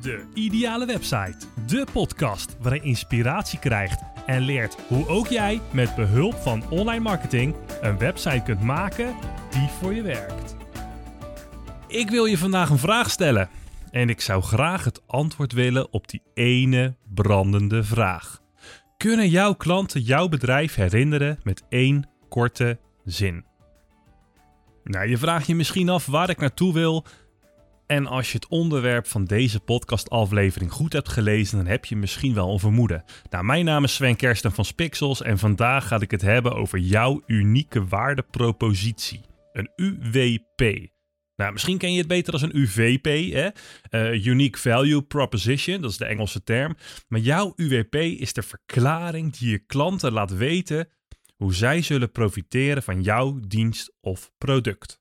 De Ideale Website. De podcast waarin je inspiratie krijgt en leert hoe ook jij met behulp van online marketing een website kunt maken die voor je werkt. Ik wil je vandaag een vraag stellen. En ik zou graag het antwoord willen op die ene brandende vraag. Kunnen jouw klanten jouw bedrijf herinneren met één korte zin? Nou, je vraagt je misschien af waar ik naartoe wil. En als je het onderwerp van deze podcastaflevering goed hebt gelezen, dan heb je misschien wel een vermoeden. Nou, mijn naam is Sven Kersten van Spixels en vandaag ga ik het hebben over jouw unieke waardepropositie. Een UWP. Nou, misschien ken je het beter als een UVP, hè? Uh, Unique Value Proposition, dat is de Engelse term. Maar jouw UWP is de verklaring die je klanten laat weten hoe zij zullen profiteren van jouw dienst of product.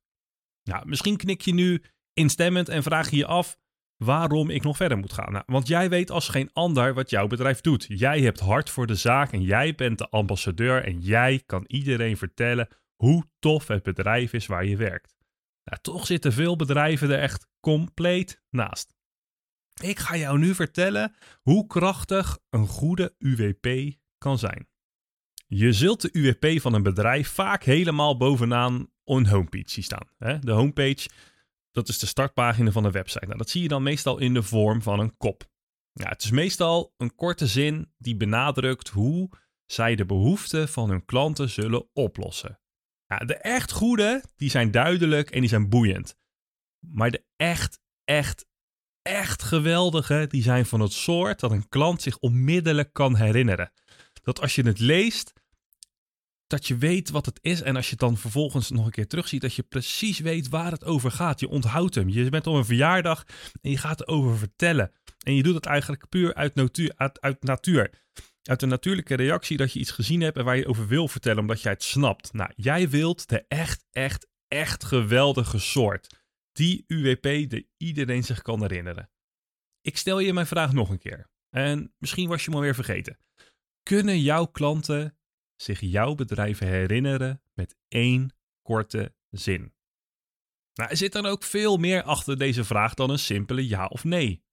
Nou, misschien knik je nu instemmend en vraag je je af waarom ik nog verder moet gaan. Nou, want jij weet als geen ander wat jouw bedrijf doet. Jij hebt hart voor de zaak en jij bent de ambassadeur en jij kan iedereen vertellen hoe tof het bedrijf is waar je werkt. Nou, toch zitten veel bedrijven er echt compleet naast. Ik ga jou nu vertellen hoe krachtig een goede UWP kan zijn. Je zult de UWP van een bedrijf vaak helemaal bovenaan een homepage zien staan. De homepage, dat is de startpagina van een website. Nou, dat zie je dan meestal in de vorm van een kop. Het is meestal een korte zin die benadrukt hoe zij de behoeften van hun klanten zullen oplossen. De echt goede, die zijn duidelijk en die zijn boeiend. Maar de echt, echt, echt geweldige, die zijn van het soort dat een klant zich onmiddellijk kan herinneren. Dat als je het leest, dat je weet wat het is. En als je het dan vervolgens nog een keer terugziet, dat je precies weet waar het over gaat. Je onthoudt hem. Je bent op een verjaardag en je gaat erover vertellen. En je doet het eigenlijk puur uit natuur. Uit, uit natuur. Uit een natuurlijke reactie dat je iets gezien hebt en waar je over wil vertellen, omdat jij het snapt. Nou, jij wilt de echt, echt, echt geweldige soort. Die UWP die iedereen zich kan herinneren. Ik stel je mijn vraag nog een keer. En misschien was je hem alweer vergeten. Kunnen jouw klanten zich jouw bedrijf herinneren met één korte zin? Nou, er zit dan ook veel meer achter deze vraag dan een simpele ja of nee.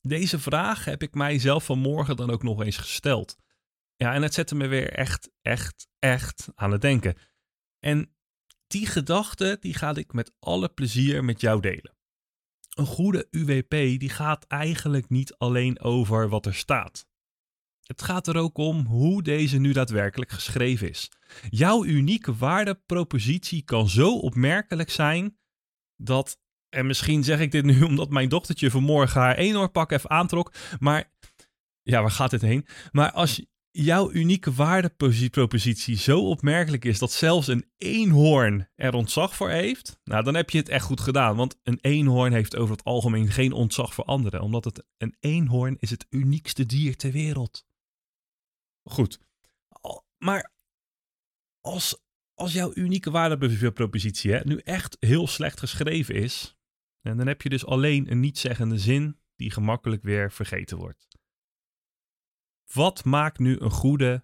Deze vraag heb ik mijzelf vanmorgen dan ook nog eens gesteld. Ja, en het zette me weer echt, echt, echt aan het denken. En die gedachte, die ga ik met alle plezier met jou delen. Een goede UWP, die gaat eigenlijk niet alleen over wat er staat. Het gaat er ook om hoe deze nu daadwerkelijk geschreven is. Jouw unieke waardepropositie kan zo opmerkelijk zijn dat, en misschien zeg ik dit nu omdat mijn dochtertje vanmorgen haar eenhoornpak even aantrok, maar ja, waar gaat dit heen? Maar als jouw unieke waardepropositie zo opmerkelijk is dat zelfs een eenhoorn er ontzag voor heeft, nou dan heb je het echt goed gedaan. Want een eenhoorn heeft over het algemeen geen ontzag voor anderen, omdat het een eenhoorn is het uniekste dier ter wereld. Goed. Maar als, als jouw unieke waardepropositie hè, nu echt heel slecht geschreven is, en dan heb je dus alleen een niet-zeggende zin die gemakkelijk weer vergeten wordt. Wat maakt nu een goede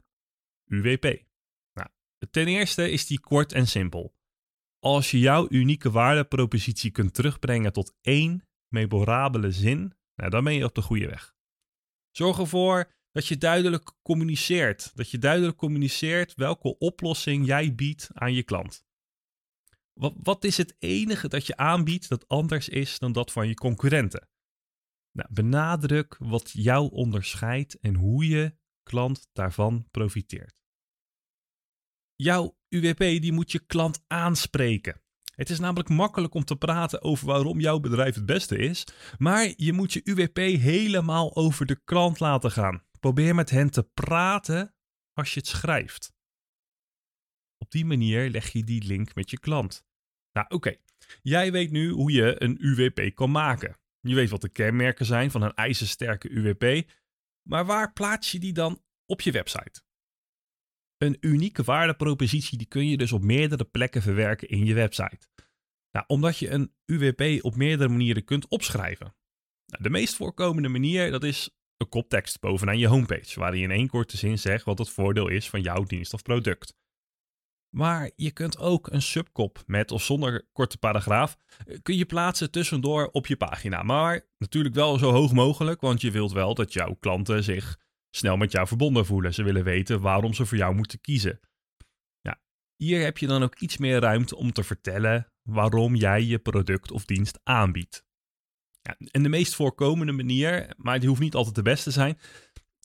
UWP? Nou, ten eerste is die kort en simpel. Als je jouw unieke waardepropositie kunt terugbrengen tot één memorabele zin, nou, dan ben je op de goede weg. Zorg ervoor dat je duidelijk communiceert. Dat je duidelijk communiceert welke oplossing jij biedt aan je klant. Wat, wat is het enige dat je aanbiedt dat anders is dan dat van je concurrenten? Nou, benadruk wat jou onderscheidt en hoe je klant daarvan profiteert. Jouw UWP die moet je klant aanspreken. Het is namelijk makkelijk om te praten over waarom jouw bedrijf het beste is, maar je moet je UWP helemaal over de klant laten gaan. Probeer met hen te praten als je het schrijft. Op die manier leg je die link met je klant. Nou, oké. Jij weet nu hoe je een UWP kan maken. Je weet wat de kenmerken zijn van een ijzersterke UWP, maar waar plaats je die dan op je website? Een unieke waardepropositie die kun je dus op meerdere plekken verwerken in je website. Nou, omdat je een UWP op meerdere manieren kunt opschrijven. Nou, de meest voorkomende manier dat is een koptekst bovenaan je homepage, waarin je in één korte zin zegt wat het voordeel is van jouw dienst of product. Maar je kunt ook een subkop met of zonder korte paragraaf eh, kun je plaatsen tussendoor op je pagina. Maar natuurlijk wel zo hoog mogelijk, want je wilt wel dat jouw klanten zich snel met jou verbonden voelen. Ze willen weten waarom ze voor jou moeten kiezen. Hier heb je dan ook iets meer ruimte om te vertellen waarom jij je product of dienst aanbiedt. En de meest voorkomende manier, maar die hoeft niet altijd de beste zijn,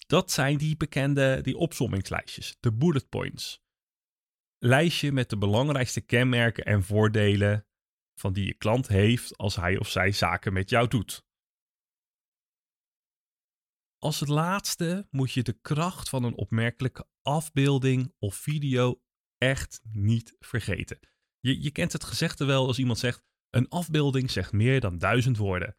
dat zijn die bekende die opsommingslijstjes, de bullet points. Lijstje met de belangrijkste kenmerken en voordelen van die je klant heeft als hij of zij zaken met jou doet. Als het laatste moet je de kracht van een opmerkelijke afbeelding of video echt niet vergeten. Je, je kent het gezegde wel als iemand zegt: een afbeelding zegt meer dan duizend woorden.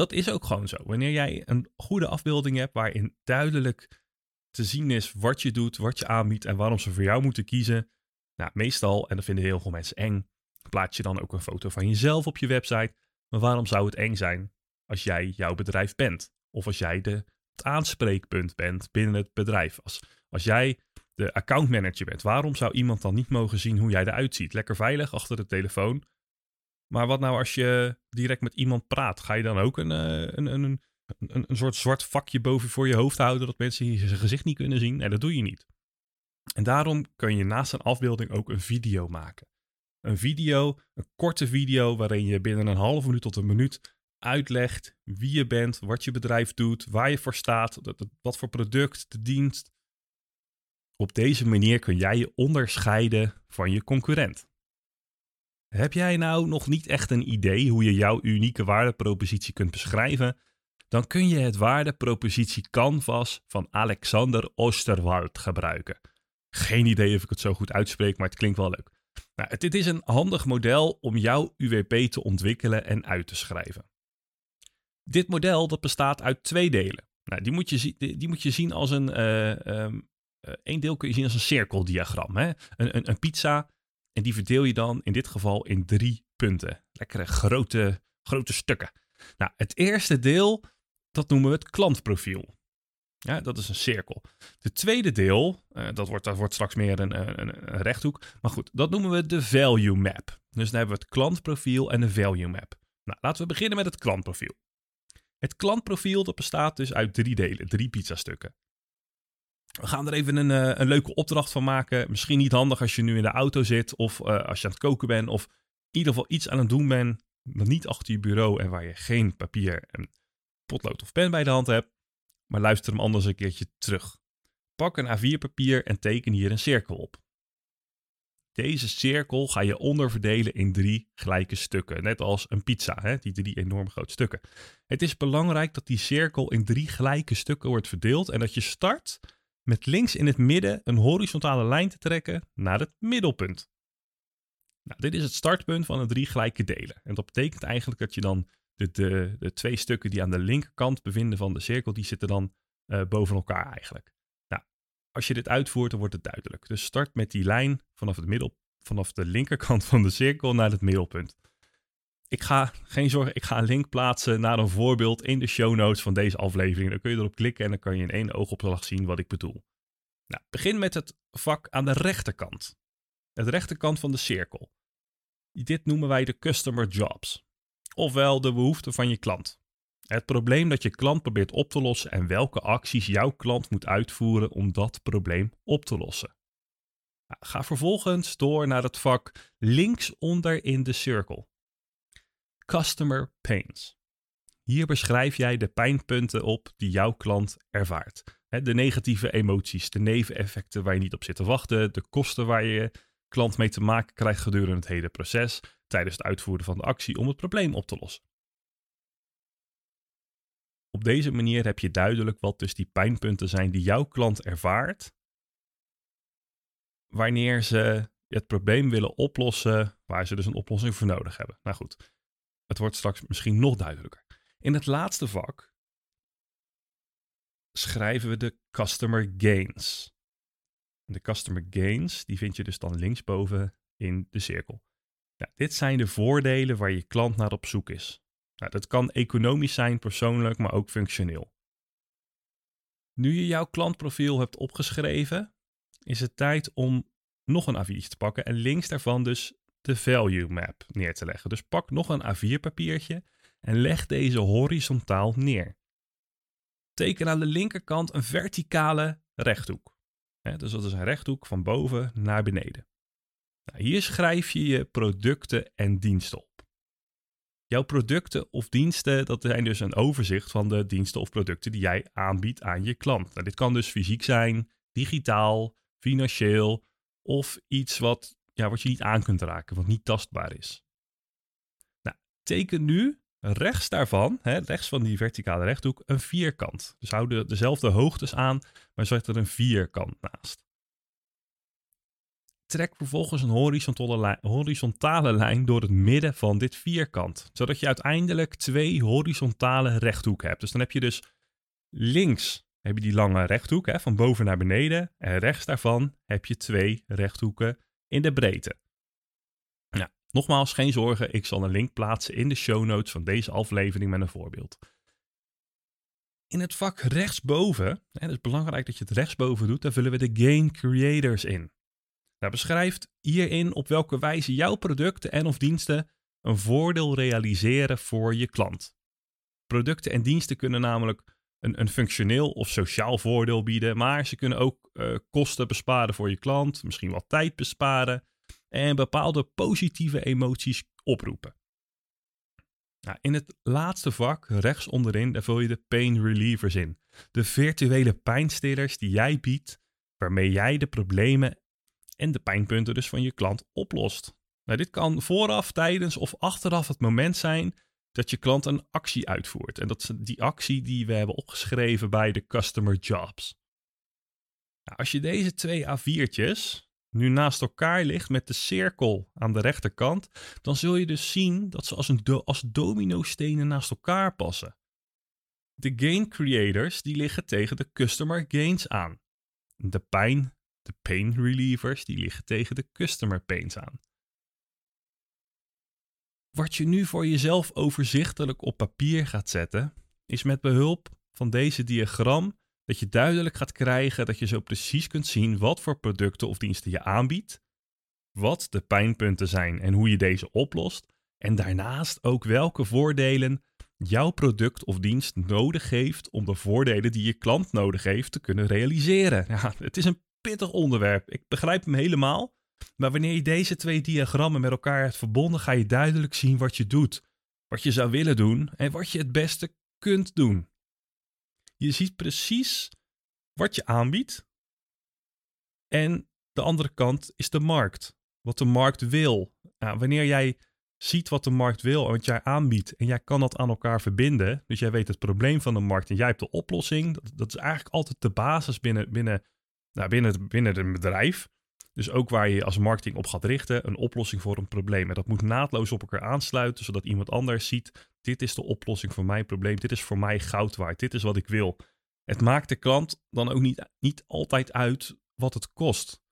Dat is ook gewoon zo. Wanneer jij een goede afbeelding hebt waarin duidelijk te zien is wat je doet, wat je aanbiedt en waarom ze voor jou moeten kiezen. Nou, meestal, en dat vinden heel veel mensen eng, plaats je dan ook een foto van jezelf op je website. Maar waarom zou het eng zijn als jij jouw bedrijf bent? Of als jij de, het aanspreekpunt bent binnen het bedrijf. Als, als jij de accountmanager bent, waarom zou iemand dan niet mogen zien hoe jij eruit ziet? Lekker veilig achter de telefoon. Maar wat nou als je direct met iemand praat? Ga je dan ook een, eh, een, een, een, een, soort zwart vakje boven voor je hoofd houden dat mensen zijn gezicht niet kunnen zien? Nee, dat doe je niet. En daarom kun je naast een afbeelding ook een video maken. Een video, een korte video waarin je binnen een half minuut tot een minuut uitlegt wie je bent, wat je bedrijf doet, waar je voor staat, wat voor product, de dienst. Op deze manier kun jij je onderscheiden van je concurrent. Heb jij nou nog niet echt een idee hoe je jouw unieke waardepropositie kunt beschrijven? Dan kun je het waardepropositie canvas van Alexander Osterwald gebruiken. Geen idee of ik het zo goed uitspreek, maar het klinkt wel leuk. Nou, dit is een handig model om jouw UWP te ontwikkelen en uit te schrijven. Dit model dat bestaat uit twee delen. Nou, die, moet je, die moet je zien als een. Uh, deel kun je zien als een cirkeldiagram. Hè? Een, een, een pizza. En die verdeel je dan in dit geval in drie punten. Lekkere grote, grote stukken. Nou, het eerste deel, dat noemen we het klantprofiel. Ja, dat is een cirkel. De tweede deel, uh, dat, wordt, dat wordt straks meer een, een, een, rechthoek. Maar goed, dat noemen we de value map. Dus dan hebben we het klantprofiel en de value map. Nou, laten we beginnen met het klantprofiel. Het klantprofiel dat bestaat dus uit drie delen, drie pizzastukken. We gaan er even een, uh, een leuke opdracht van maken. Misschien niet handig als je nu in de auto zit of uh, als je aan het koken bent of in ieder geval iets aan het doen bent, niet achter je bureau en waar je geen papier en potlood of pen bij de hand hebt. Maar luister hem anders een keertje terug. Pak een A4 papier en teken hier een cirkel op. Deze cirkel ga je onderverdelen in drie gelijke stukken, net als een pizza, hè? die drie enorm grote stukken. Het is belangrijk dat die cirkel in drie gelijke stukken wordt verdeeld en dat je start met links in het midden een horizontale lijn te trekken naar het middelpunt. Nou, dit is het startpunt van de drie gelijke delen. En dat betekent eigenlijk dat je dan de, de, de twee stukken die aan de linkerkant bevinden van de cirkel, die zitten dan uh, boven elkaar eigenlijk. Als je dit uitvoert, dan wordt het duidelijk. Dus start met die lijn vanaf, het middel, vanaf de linkerkant van de cirkel naar het middelpunt. Ik ga, geen zorgen, ik ga een link plaatsen naar een voorbeeld in de show notes van deze aflevering. Dan kun je erop klikken en dan kan je in één oogopslag zien wat ik bedoel. Nou, begin met het vak aan de rechterkant. Het rechterkant van de cirkel. Dit noemen wij de customer jobs. Ofwel de behoeften van je klant. Het probleem dat je klant probeert op te lossen en welke acties jouw klant moet uitvoeren om dat probleem op te lossen. Nou, ga vervolgens door naar het vak linksonder in de cirkel. Customer pains. Hier beschrijf jij de pijnpunten op die jouw klant ervaart. De negatieve emoties, de neveneffecten waar je niet op zit te wachten, de kosten waar je klant mee te maken krijgt gedurende het hele proces tijdens het uitvoeren van de actie om het probleem op te lossen. Op deze manier heb je duidelijk wat dus die pijnpunten zijn die jouw klant ervaart. Wanneer ze het probleem willen oplossen, waar ze dus een oplossing voor nodig hebben. Nou goed, het wordt straks misschien nog duidelijker. In het laatste vak schrijven we de customer gains. De customer gains, die vind je dus dan linksboven in de cirkel. Dit zijn de voordelen waar je klant naar op zoek is. Nou, dat kan economisch zijn, persoonlijk, maar ook functioneel. Nu je jouw klantprofiel hebt opgeschreven, is het tijd om nog een A4'tje te pakken en links daarvan dus de value map neer te leggen. Dus pak nog een A4 papiertje en leg deze horizontaal neer. Teken aan de linkerkant een verticale rechthoek. dus dat is een rechthoek van boven naar beneden. Nou, hier schrijf je je producten en diensten op. Jouw producten of diensten, dat zijn dus een overzicht van de diensten of producten die jij aanbiedt aan je klant. Nou, dit kan dus fysiek zijn, digitaal, financieel of iets wat, ja, wat je niet aan kunt raken, wat niet tastbaar is. Nou, teken nu rechts daarvan, hè, rechts van die verticale rechthoek, een vierkant. Dus hou de, dezelfde hoogtes aan, maar zet er een vierkant naast. Trek vervolgens een horizontale, horizontale lijn door het midden van dit vierkant, zodat je uiteindelijk twee horizontale rechthoeken hebt. Dus dan heb je dus links heb je die lange rechthoek hè, van boven naar beneden en rechts daarvan heb je twee rechthoeken in de breedte. Nou, nogmaals, geen zorgen, ik zal een link plaatsen in de show notes van deze aflevering met een voorbeeld. In het vak rechtsboven, hè, het is belangrijk dat je het rechtsboven doet, daar vullen we de Gain Creators in. Daar beschrijft hierin op welke wijze jouw producten en of diensten een voordeel realiseren voor je klant. Producten en diensten kunnen namelijk een, een functioneel of sociaal voordeel bieden, maar ze kunnen ook uh, kosten besparen voor je klant, misschien wat tijd besparen en bepaalde positieve emoties oproepen. Nou, in het laatste vak, rechts onderin, daar vul je de pain relievers in. De virtuele pijnstillers die jij biedt, waarmee jij de problemen en de pijnpunten dus van je klant oplost. Nou, dit kan vooraf, tijdens of achteraf het moment zijn dat je klant een actie uitvoert. En dat die actie die we hebben opgeschreven bij de Customer Jobs. Nou, als je deze twee A4'tjes nu naast elkaar ligt met de cirkel aan de rechterkant, dan zul je dus zien dat ze als, een als dominostenen naast elkaar passen. De gain creators die liggen tegen de customer gains aan. De pijn, de pain relievers, die liggen tegen de customer pains aan. Wat je nu voor jezelf overzichtelijk op papier gaat zetten, is met behulp van deze diagram dat je duidelijk gaat krijgen dat je zo precies kunt zien wat voor producten of diensten je aanbiedt, wat de pijnpunten zijn en hoe je deze oplost, en daarnaast ook welke voordelen jouw product of dienst nodig heeft om de voordelen die je klant nodig heeft te kunnen realiseren. Ja, het is een pittig onderwerp. Ik begrijp hem helemaal. Maar wanneer je deze twee diagrammen met elkaar hebt verbonden, ga je duidelijk zien wat je doet, wat je zou willen doen en wat je het beste kunt doen. Je ziet precies wat je aanbiedt. En de andere kant is de markt. Wat de markt wil. Nou, wanneer jij ziet wat de markt wil en wat jij aanbiedt en jij kan dat aan elkaar verbinden, dus jij weet het probleem van de markt en jij hebt de oplossing, dat, dat is eigenlijk altijd de basis binnen, binnen, nou, binnen, binnen het bedrijf. Dus ook waar je als marketing op gaat richten, een oplossing voor een probleem. En dat moet naadloos op elkaar aansluiten, zodat iemand anders ziet: dit is de oplossing voor mijn probleem, dit is voor mij goud waard, dit is wat ik wil. Het maakt de klant dan ook niet, niet altijd uit wat het kost.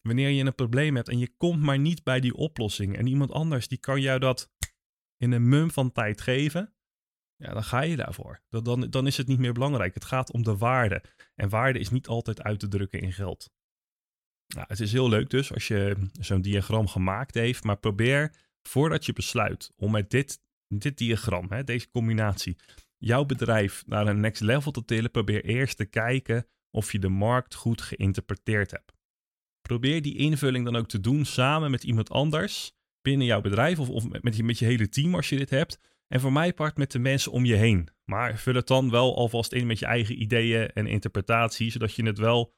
Wanneer je een probleem hebt en je komt maar niet bij die oplossing en iemand anders die kan jou dat in een mum van tijd geven, ja, dan ga je daarvoor. Dan, dan is het niet meer belangrijk. Het gaat om de waarde. En waarde is niet altijd uit te drukken in geld. Nou, het is heel leuk dus als je zo'n diagram gemaakt heeft, maar probeer voordat je besluit om met dit, dit diagram, hè, deze combinatie, jouw bedrijf naar een next level te tillen, probeer eerst te kijken of je de markt goed geïnterpreteerd hebt. Probeer die invulling dan ook te doen samen met iemand anders binnen jouw bedrijf of, of met, je, met je hele team als je dit hebt. En voor mij part met de mensen om je heen. Maar vul het dan wel alvast in met je eigen ideeën en interpretatie, zodat je het wel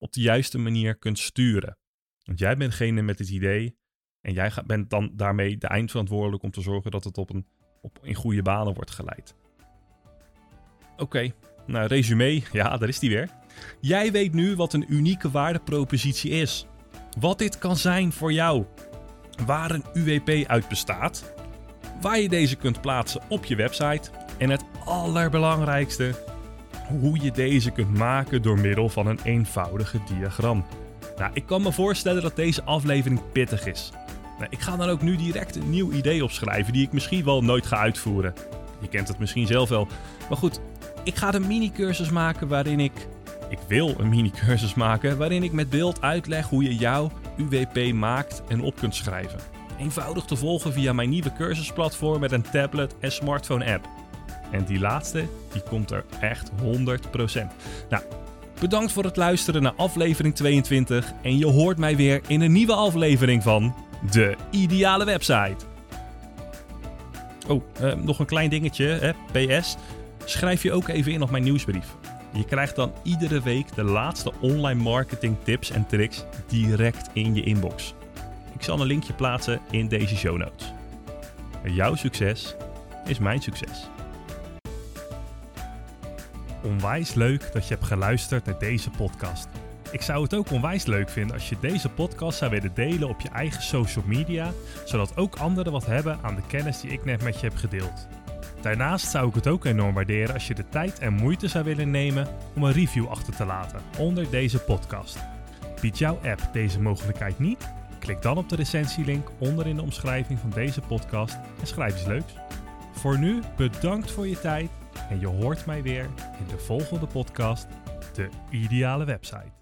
op de juiste manier kunt sturen. Want jij bent degene met het idee en jij bent dan daarmee de eindverantwoordelijk om te zorgen dat het op een, op, in goede banen wordt geleid. Oké, nou resume, ja, daar is die weer. Jij weet nu wat een unieke waardepropositie is. Wat dit kan zijn voor jou. Waar een UWP uit bestaat. Waar je deze kunt plaatsen op je website. En het allerbelangrijkste, hoe je deze kunt maken door middel van een eenvoudige diagram. Nou, ik kan me voorstellen dat deze aflevering pittig is. Nou, ik ga dan ook nu direct een nieuw idee opschrijven die ik misschien wel nooit ga uitvoeren. Je kent het misschien zelf wel. Maar goed, ik ga een mini-cursus maken waarin ik. Ik wil een mini-cursus maken waarin ik met beeld uitleg hoe je jouw UWP maakt en op kunt schrijven. Eenvoudig te volgen via mijn nieuwe cursusplatform met een tablet en smartphone app. En die laatste, die komt er echt 100%. Nou, bedankt voor het luisteren naar aflevering 22 en je hoort mij weer in een nieuwe aflevering van De Ideale Website. Oh, eh, nog een klein dingetje, hè? PS. Schrijf je ook even in op mijn nieuwsbrief. Je krijgt dan iedere week de laatste online marketing tips en tricks direct in je inbox. Ik zal een linkje plaatsen in deze show notes. Jouw succes is mijn succes. Onwijs leuk dat je hebt geluisterd naar deze podcast. Ik zou het ook onwijs leuk vinden als je deze podcast zou willen delen op je eigen social media, zodat ook anderen wat hebben aan de kennis die ik net met je heb gedeeld. Daarnaast zou ik het ook enorm waarderen als je de tijd en moeite zou willen nemen om een review achter te laten onder deze podcast. Biedt jouw app deze mogelijkheid niet? Klik dan op de recensielink onder in de omschrijving van deze podcast en schrijf iets leuks. Voor nu bedankt voor je tijd en je hoort mij weer in de volgende podcast, de ideale website.